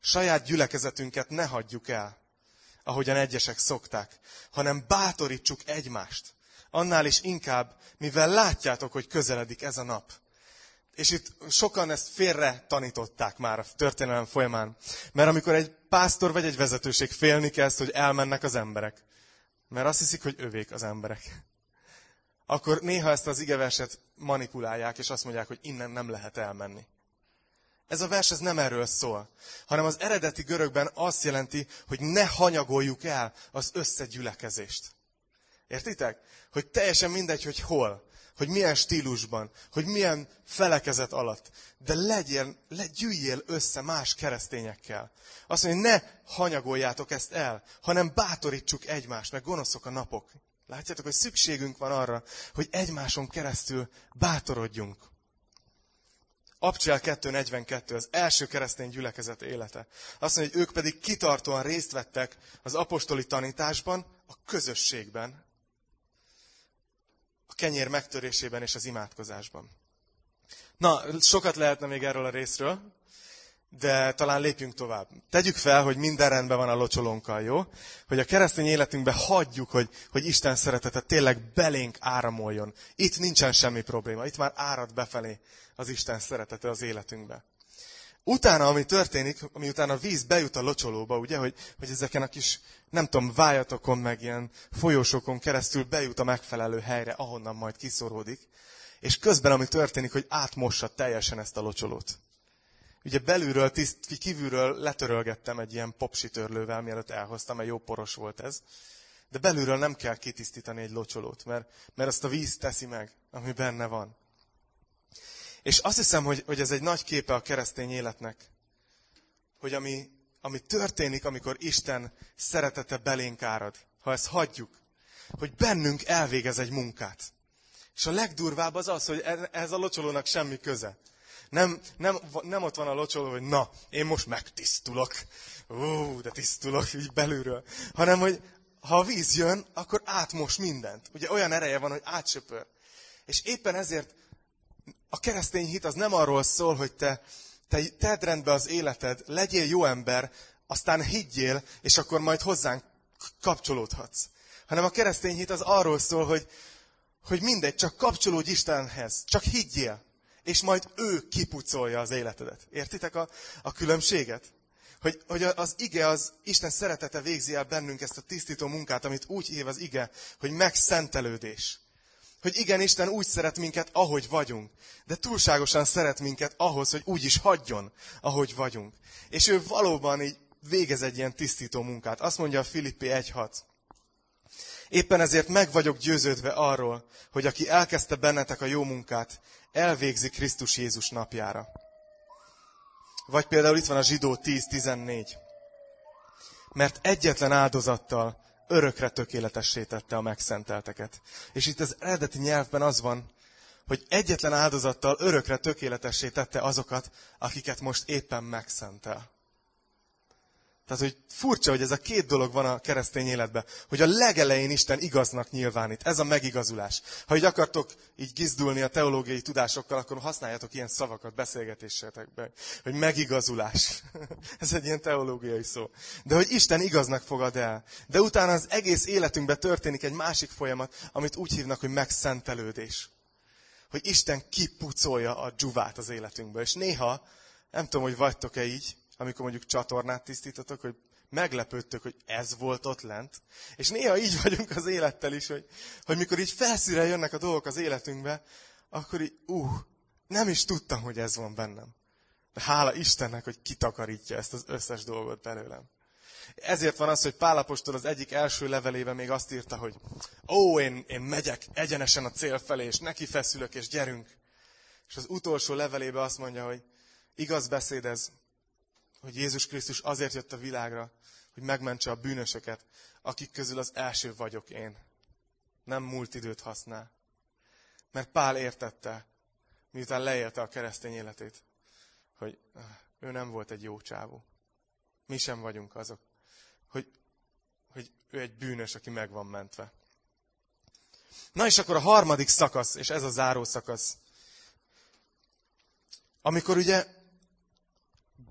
Saját gyülekezetünket ne hagyjuk el, ahogyan egyesek szokták, hanem bátorítsuk egymást. Annál is inkább, mivel látjátok, hogy közeledik ez a nap. És itt sokan ezt félre tanították már a történelem folyamán. Mert amikor egy pásztor vagy egy vezetőség félni kezd, hogy elmennek az emberek. Mert azt hiszik, hogy övék az emberek akkor néha ezt az igeverset manipulálják, és azt mondják, hogy innen nem lehet elmenni. Ez a vers ez nem erről szól, hanem az eredeti görögben azt jelenti, hogy ne hanyagoljuk el az összegyülekezést. Értitek? Hogy teljesen mindegy, hogy hol, hogy milyen stílusban, hogy milyen felekezet alatt, de legyél, le, gyűjjél össze más keresztényekkel. Azt mondja, ne hanyagoljátok ezt el, hanem bátorítsuk egymást, meg gonoszok a napok. Látjátok, hogy szükségünk van arra, hogy egymáson keresztül bátorodjunk. Abcsel 2.42, az első keresztény gyülekezet élete. Azt mondja, hogy ők pedig kitartóan részt vettek az apostoli tanításban, a közösségben, a kenyér megtörésében és az imádkozásban. Na, sokat lehetne még erről a részről, de talán lépjünk tovább. Tegyük fel, hogy minden rendben van a locsolónkkal, jó? Hogy a keresztény életünkben hagyjuk, hogy, hogy Isten szeretete tényleg belénk áramoljon. Itt nincsen semmi probléma, itt már árad befelé az Isten szeretete az életünkbe. Utána, ami történik, miután a víz bejut a locsolóba, ugye, hogy, hogy ezeken a kis, nem tudom, vájatokon, meg ilyen folyósokon keresztül bejut a megfelelő helyre, ahonnan majd kiszoródik, és közben, ami történik, hogy átmossa teljesen ezt a locsolót. Ugye belülről, tiszt, kívülről letörölgettem egy ilyen popsitörlővel, mielőtt elhoztam, mert jó poros volt ez. De belülről nem kell kitisztítani egy locsolót, mert, mert azt a víz teszi meg, ami benne van. És azt hiszem, hogy, hogy ez egy nagy képe a keresztény életnek, hogy ami, ami történik, amikor Isten szeretete belénk árad, ha ezt hagyjuk, hogy bennünk elvégez egy munkát. És a legdurvább az az, hogy e, ez a locsolónak semmi köze. Nem, nem, nem ott van a locsoló, hogy na, én most megtisztulok. Ó, de tisztulok így belülről. Hanem, hogy ha a víz jön, akkor átmos mindent. Ugye olyan ereje van, hogy átsöpör. És éppen ezért a keresztény hit az nem arról szól, hogy te, te tedd rendbe az életed, legyél jó ember, aztán higgyél, és akkor majd hozzánk kapcsolódhatsz. Hanem a keresztény hit az arról szól, hogy, hogy mindegy, csak kapcsolódj Istenhez, csak higgyél, és majd ő kipucolja az életedet. Értitek a, a különbséget? Hogy, hogy az ige, az Isten szeretete végzi el bennünk ezt a tisztító munkát, amit úgy hív az ige, hogy megszentelődés. Hogy igen, Isten úgy szeret minket, ahogy vagyunk. De túlságosan szeret minket ahhoz, hogy úgy is hagyjon, ahogy vagyunk. És ő valóban így végez egy ilyen tisztító munkát. Azt mondja a Filippi 1.6. Éppen ezért meg vagyok győződve arról, hogy aki elkezdte bennetek a jó munkát, elvégzi Krisztus Jézus napjára. Vagy például itt van a zsidó 10.14. Mert egyetlen áldozattal örökre tökéletessé tette a megszentelteket. És itt az eredeti nyelvben az van, hogy egyetlen áldozattal örökre tökéletessé tette azokat, akiket most éppen megszentel. Tehát, hogy furcsa, hogy ez a két dolog van a keresztény életben, hogy a legelején Isten igaznak nyilvánít. Ez a megigazulás. Ha így akartok így gizdulni a teológiai tudásokkal, akkor használjatok ilyen szavakat beszélgetésetekben, hogy megigazulás. ez egy ilyen teológiai szó. De hogy Isten igaznak fogad el. De utána az egész életünkben történik egy másik folyamat, amit úgy hívnak, hogy megszentelődés. Hogy Isten kipucolja a dzsuvát az életünkből. És néha, nem tudom, hogy vagytok-e így, amikor mondjuk csatornát tisztítotok, hogy meglepődtök, hogy ez volt ott lent. És néha így vagyunk az élettel is, hogy, hogy mikor így felszíre jönnek a dolgok az életünkbe, akkor így, uh, nem is tudtam, hogy ez van bennem. De hála Istennek, hogy kitakarítja ezt az összes dolgot belőlem. Ezért van az, hogy Pálapostól az egyik első levelében még azt írta, hogy ó, én, én megyek egyenesen a cél felé, és neki feszülök, és gyerünk. És az utolsó levelében azt mondja, hogy igaz beszéd ez, hogy Jézus Krisztus azért jött a világra, hogy megmentse a bűnösöket, akik közül az első vagyok én. Nem múlt időt használ. Mert Pál értette, miután leélte a keresztény életét, hogy ő nem volt egy jó csávó. Mi sem vagyunk azok. Hogy, hogy ő egy bűnös, aki meg van mentve. Na és akkor a harmadik szakasz, és ez a záró szakasz. Amikor ugye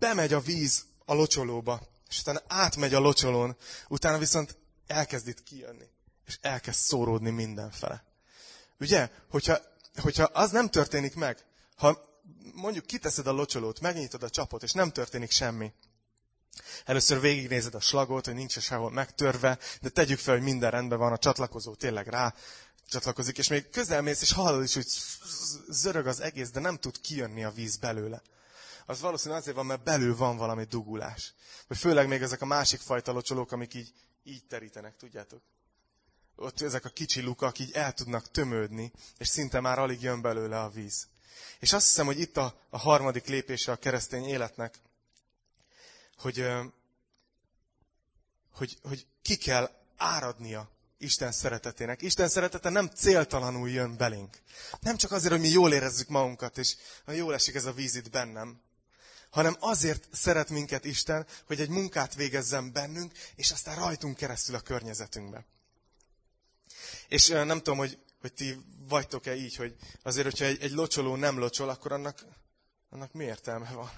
bemegy a víz a locsolóba, és utána átmegy a locsolón, utána viszont elkezd itt kijönni, és elkezd szóródni mindenfele. Ugye, hogyha, hogyha az nem történik meg, ha mondjuk kiteszed a locsolót, megnyitod a csapot, és nem történik semmi, Először végignézed a slagot, hogy nincs sehol megtörve, de tegyük fel, hogy minden rendben van, a csatlakozó tényleg rá csatlakozik, és még közelmész, és hallod is, hogy zörög az egész, de nem tud kijönni a víz belőle az valószínűleg azért van, mert belül van valami dugulás. Vagy főleg még ezek a másik fajta locsolók, amik így, így terítenek, tudjátok? Ott ezek a kicsi lukak így el tudnak tömődni, és szinte már alig jön belőle a víz. És azt hiszem, hogy itt a, a harmadik lépése a keresztény életnek, hogy, hogy, hogy ki kell áradnia Isten szeretetének. Isten szeretete nem céltalanul jön belénk. Nem csak azért, hogy mi jól érezzük magunkat, és jól esik ez a víz itt bennem, hanem azért szeret minket Isten, hogy egy munkát végezzen bennünk, és aztán rajtunk keresztül a környezetünkbe. És nem tudom, hogy, hogy ti vagytok-e így, hogy azért, hogyha egy, egy locsoló nem locsol, akkor annak, annak mi értelme van?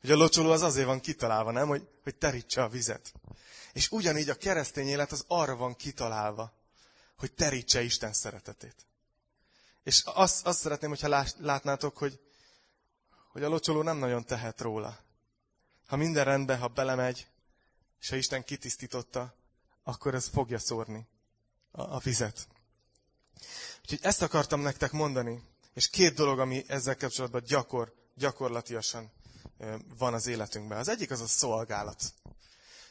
Hogy a locsoló az azért van kitalálva, nem? Hogy, hogy terítse a vizet. És ugyanígy a keresztény élet az arra van kitalálva, hogy terítse Isten szeretetét. És azt, azt szeretném, hogyha látnátok, hogy, hogy a locsoló nem nagyon tehet róla. Ha minden rendben, ha belemegy, és ha Isten kitisztította, akkor ez fogja szórni a, a vizet. Úgyhogy ezt akartam nektek mondani. És két dolog, ami ezzel kapcsolatban gyakor, gyakorlatiasan van az életünkben. Az egyik az a szolgálat.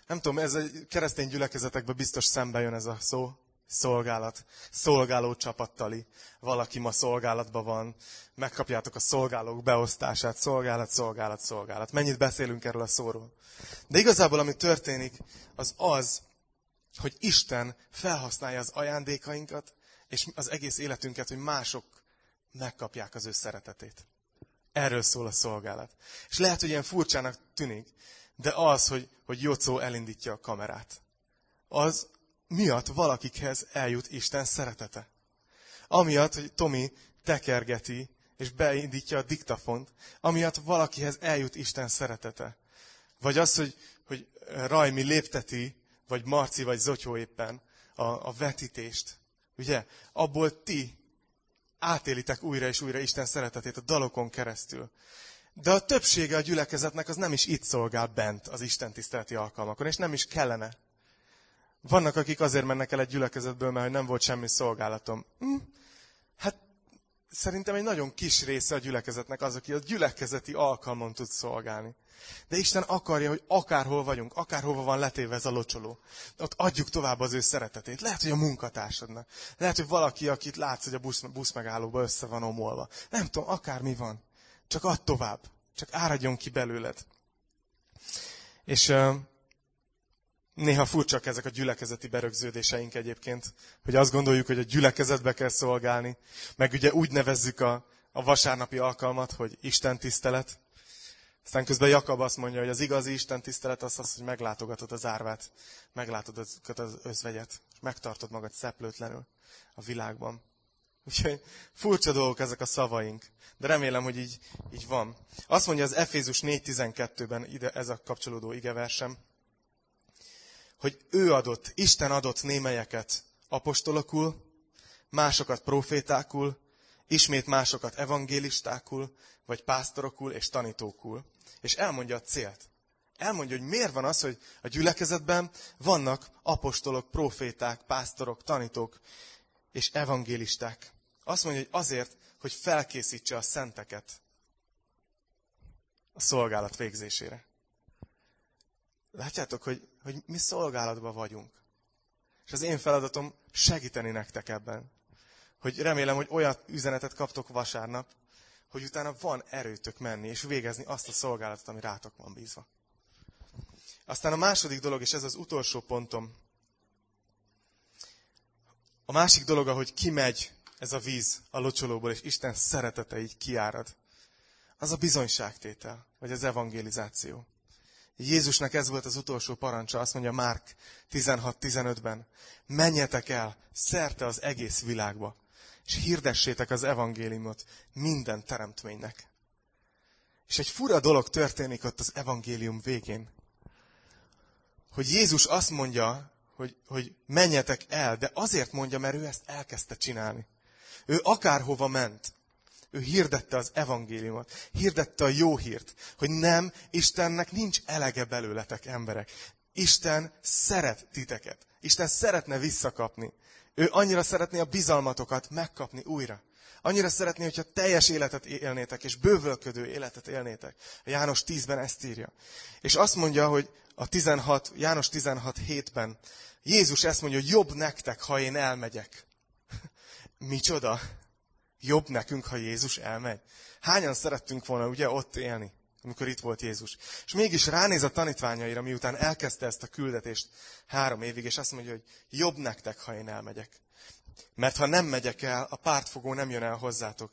Nem tudom, ez a keresztény gyülekezetekben biztos szembe jön ez a szó, szolgálat. Szolgáló csapattali. Valaki ma szolgálatban van, megkapjátok a szolgálók beosztását, szolgálat, szolgálat, szolgálat. Mennyit beszélünk erről a szóról. De igazából, ami történik, az az, hogy Isten felhasználja az ajándékainkat, és az egész életünket, hogy mások megkapják az ő szeretetét. Erről szól a szolgálat. És lehet, hogy ilyen furcsának tűnik, de az, hogy, hogy Jocó elindítja a kamerát, az miatt valakikhez eljut Isten szeretete. Amiatt, hogy Tomi tekergeti, és beindítja a diktafont, amiatt valakihez eljut Isten szeretete. Vagy az, hogy, hogy Rajmi lépteti, vagy Marci, vagy Zotyó éppen a, a vetítést. Ugye? Abból ti átélitek újra és újra Isten szeretetét a dalokon keresztül. De a többsége a gyülekezetnek az nem is itt szolgál bent az Isten tiszteleti alkalmakon, és nem is kellene. Vannak, akik azért mennek el egy gyülekezetből, mert nem volt semmi szolgálatom. Hm? Hát szerintem egy nagyon kis része a gyülekezetnek az, aki a gyülekezeti alkalmon tud szolgálni. De Isten akarja, hogy akárhol vagyunk, akárhova van letéve ez a locsoló, ott adjuk tovább az ő szeretetét. Lehet, hogy a munkatársadnak. Lehet, hogy valaki, akit látsz, hogy a busz, busz megállóba össze van omolva. Nem tudom, akármi van. Csak add tovább. Csak áradjon ki belőled. És néha furcsak ezek a gyülekezeti berögződéseink egyébként, hogy azt gondoljuk, hogy a gyülekezetbe kell szolgálni, meg ugye úgy nevezzük a, a vasárnapi alkalmat, hogy Isten tisztelet, aztán közben Jakab azt mondja, hogy az igazi Isten tisztelet az az, hogy meglátogatod az árvát, meglátod az özvegyet, és megtartod magad szeplőtlenül a világban. Úgyhogy furcsa dolgok ezek a szavaink, de remélem, hogy így, így van. Azt mondja az Efézus 4.12-ben ide, ez a kapcsolódó igeversem, hogy ő adott, Isten adott némelyeket apostolokul, másokat profétákul, ismét másokat evangélistákul, vagy pásztorokul és tanítókul. És elmondja a célt. Elmondja, hogy miért van az, hogy a gyülekezetben vannak apostolok, proféták, pásztorok, tanítók és evangélisták. Azt mondja, hogy azért, hogy felkészítse a szenteket a szolgálat végzésére. Látjátok, hogy, hogy mi szolgálatban vagyunk. És az én feladatom segíteni nektek ebben. Hogy remélem, hogy olyan üzenetet kaptok vasárnap, hogy utána van erőtök menni és végezni azt a szolgálatot, ami rátok van bízva. Aztán a második dolog, és ez az utolsó pontom. A másik dolog, ahogy kimegy ez a víz a locsolóból, és Isten szeretete így kiárad, az a bizonyságtétel, vagy az evangelizáció. Jézusnak ez volt az utolsó parancsa, azt mondja Márk 16-15-ben. Menjetek el szerte az egész világba, és hirdessétek az evangéliumot minden teremtménynek. És egy fura dolog történik ott az evangélium végén. Hogy Jézus azt mondja, hogy, hogy menjetek el, de azért mondja, mert ő ezt elkezdte csinálni. Ő akárhova ment, ő hirdette az evangéliumot, hirdette a jó hírt, hogy nem, Istennek nincs elege belőletek, emberek. Isten szeret titeket. Isten szeretne visszakapni. Ő annyira szeretné a bizalmatokat megkapni újra. Annyira szeretné, hogyha teljes életet élnétek, és bővölködő életet élnétek. A János 10-ben ezt írja. És azt mondja, hogy a 16, János 16 7-ben Jézus ezt mondja, hogy jobb nektek, ha én elmegyek. Micsoda? Jobb nekünk, ha Jézus elmegy. Hányan szerettünk volna ugye ott élni, amikor itt volt Jézus. És mégis ránéz a tanítványaira, miután elkezdte ezt a küldetést három évig, és azt mondja, hogy jobb nektek, ha én elmegyek. Mert ha nem megyek el, a pártfogó nem jön el hozzátok.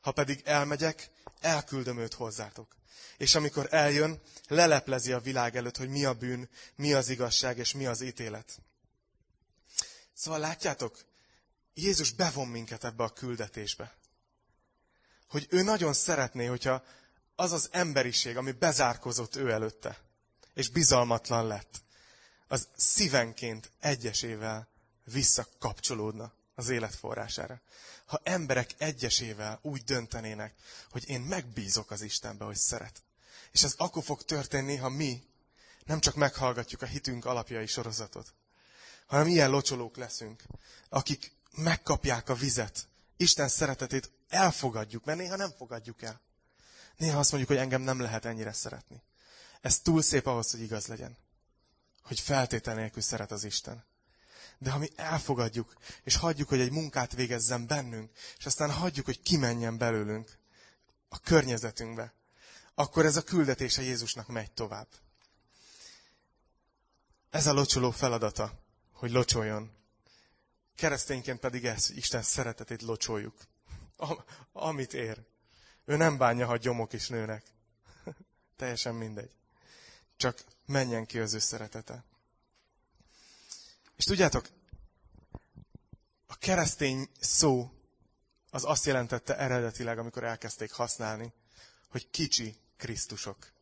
Ha pedig elmegyek, elküldöm őt hozzátok. És amikor eljön, leleplezi a világ előtt, hogy mi a bűn, mi az igazság, és mi az ítélet. Szóval látjátok, Jézus bevon minket ebbe a küldetésbe. Hogy ő nagyon szeretné, hogyha az az emberiség, ami bezárkozott ő előtte, és bizalmatlan lett, az szívenként egyesével visszakapcsolódna az életforrására. Ha emberek egyesével úgy döntenének, hogy én megbízok az Istenbe, hogy szeret. És ez akkor fog történni, ha mi nem csak meghallgatjuk a hitünk alapjai sorozatot, hanem ilyen locsolók leszünk, akik megkapják a vizet, Isten szeretetét elfogadjuk, mert néha nem fogadjuk el. Néha azt mondjuk, hogy engem nem lehet ennyire szeretni. Ez túl szép ahhoz, hogy igaz legyen. Hogy feltétel nélkül szeret az Isten. De ha mi elfogadjuk, és hagyjuk, hogy egy munkát végezzen bennünk, és aztán hagyjuk, hogy kimenjen belőlünk a környezetünkbe, akkor ez a küldetése Jézusnak megy tovább. Ez a locsoló feladata, hogy locsoljon. Keresztényként pedig ez, Isten szeretetét locsoljuk. Amit ér. Ő nem bánja, ha gyomok is nőnek. Teljesen mindegy. Csak menjen ki az ő szeretete. És tudjátok, a keresztény szó az azt jelentette eredetileg, amikor elkezdték használni, hogy kicsi Krisztusok.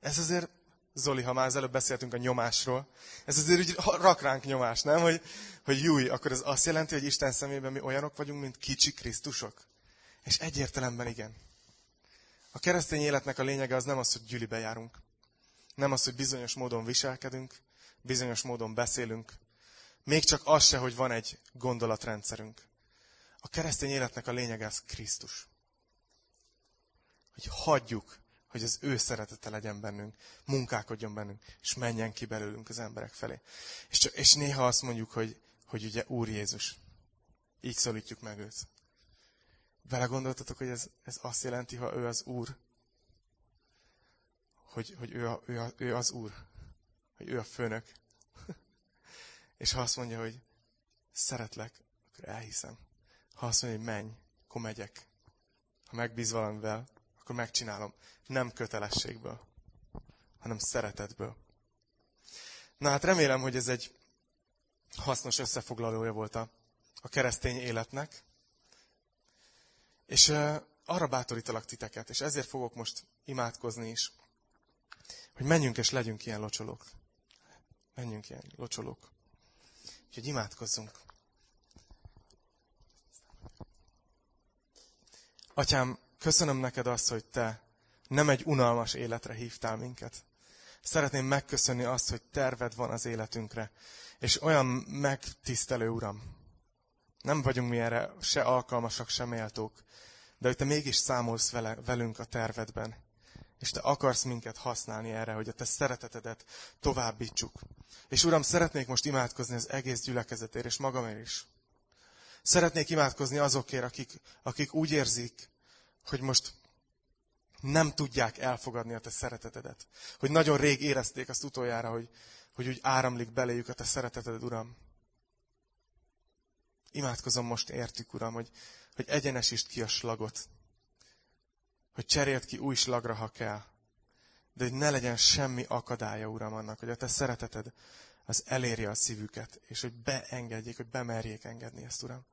Ez azért, Zoli, ha már az előbb beszéltünk a nyomásról, ez azért úgy rak ránk nyomás, nem? Hogy, hogy júj, akkor ez azt jelenti, hogy Isten szemében mi olyanok vagyunk, mint kicsi Krisztusok? És egyértelemben igen. A keresztény életnek a lényege az nem az, hogy gyűlibe járunk. Nem az, hogy bizonyos módon viselkedünk, bizonyos módon beszélünk. Még csak az se, hogy van egy gondolatrendszerünk. A keresztény életnek a lényege az Krisztus. Hogy hagyjuk, hogy az ő szeretete legyen bennünk, munkálkodjon bennünk, és menjen ki belőlünk az emberek felé. És, csak, és néha azt mondjuk, hogy, hogy ugye Úr Jézus. Így szólítjuk meg őt. Vele gondoltatok, hogy ez, ez azt jelenti, ha ő az Úr, hogy, hogy ő, a, ő, a, ő az Úr, hogy ő a főnök. És ha azt mondja, hogy szeretlek, akkor elhiszem. Ha azt mondja, hogy menj, akkor megyek. Ha megbíz valamivel, akkor megcsinálom. Nem kötelességből, hanem szeretetből. Na hát remélem, hogy ez egy hasznos összefoglalója volt a, a keresztény életnek. És uh, arra bátorítalak titeket, és ezért fogok most imádkozni is, hogy menjünk és legyünk ilyen locsolók. Menjünk ilyen locsolók. Úgyhogy imádkozzunk. Atyám, köszönöm neked azt, hogy te nem egy unalmas életre hívtál minket. Szeretném megköszönni azt, hogy terved van az életünkre, és olyan megtisztelő, Uram. Nem vagyunk mi erre se alkalmasak, se méltók, de hogy te mégis számolsz vele, velünk a tervedben. És te akarsz minket használni erre, hogy a te szeretetedet továbbítsuk. És Uram, szeretnék most imádkozni az egész gyülekezetért, és magamért is. Szeretnék imádkozni azokért, akik, akik úgy érzik, hogy most nem tudják elfogadni a te szeretetedet. Hogy nagyon rég érezték azt utoljára, hogy, hogy úgy áramlik beléjük a te szereteted, Uram. Imádkozom most értük, Uram, hogy, hogy egyenesítsd ki a slagot. Hogy cseréld ki új slagra, ha kell. De hogy ne legyen semmi akadálya, Uram, annak, hogy a te szereteted az elérje a szívüket, és hogy beengedjék, hogy bemerjék engedni ezt, Uram.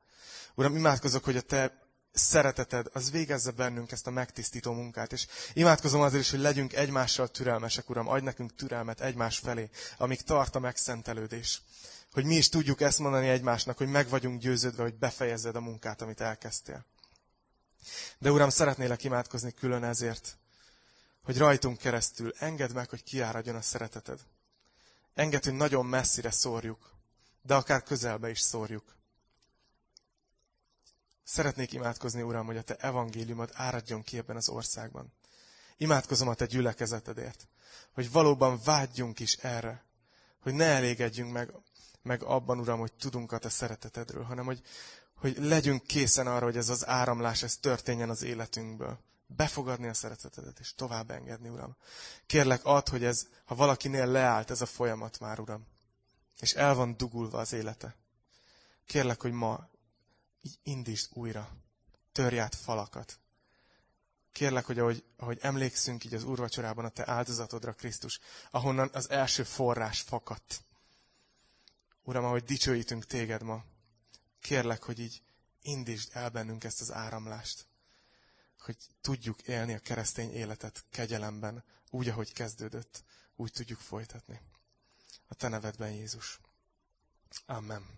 Uram, imádkozok, hogy a te szereteted, az végezze bennünk ezt a megtisztító munkát. És imádkozom azért is, hogy legyünk egymással türelmesek, Uram, adj nekünk türelmet egymás felé, amíg tart a megszentelődés. Hogy mi is tudjuk ezt mondani egymásnak, hogy meg vagyunk győződve, hogy befejezzed a munkát, amit elkezdtél. De Uram, szeretnélek imádkozni külön ezért, hogy rajtunk keresztül engedd meg, hogy kiáradjon a szereteted. Engedd, hogy nagyon messzire szórjuk, de akár közelbe is szórjuk. Szeretnék imádkozni, Uram, hogy a Te evangéliumod áradjon ki ebben az országban. Imádkozom a Te gyülekezetedért, hogy valóban vágyjunk is erre, hogy ne elégedjünk meg, meg abban, Uram, hogy tudunk a Te szeretetedről, hanem hogy, hogy legyünk készen arra, hogy ez az áramlás, ez történjen az életünkből. Befogadni a szeretetedet, és tovább engedni, Uram. Kérlek, add, hogy ez, ha valakinél leállt ez a folyamat már, Uram, és el van dugulva az élete. Kérlek, hogy ma így indítsd újra, törj át falakat. Kérlek, hogy ahogy, ahogy emlékszünk így az úrvacsorában a te áldozatodra, Krisztus, ahonnan az első forrás fakadt. Uram, ahogy dicsőítünk téged ma, kérlek, hogy így indítsd el bennünk ezt az áramlást. hogy tudjuk élni a keresztény életet kegyelemben, úgy, ahogy kezdődött, úgy tudjuk folytatni. A te nevedben, Jézus. Amen.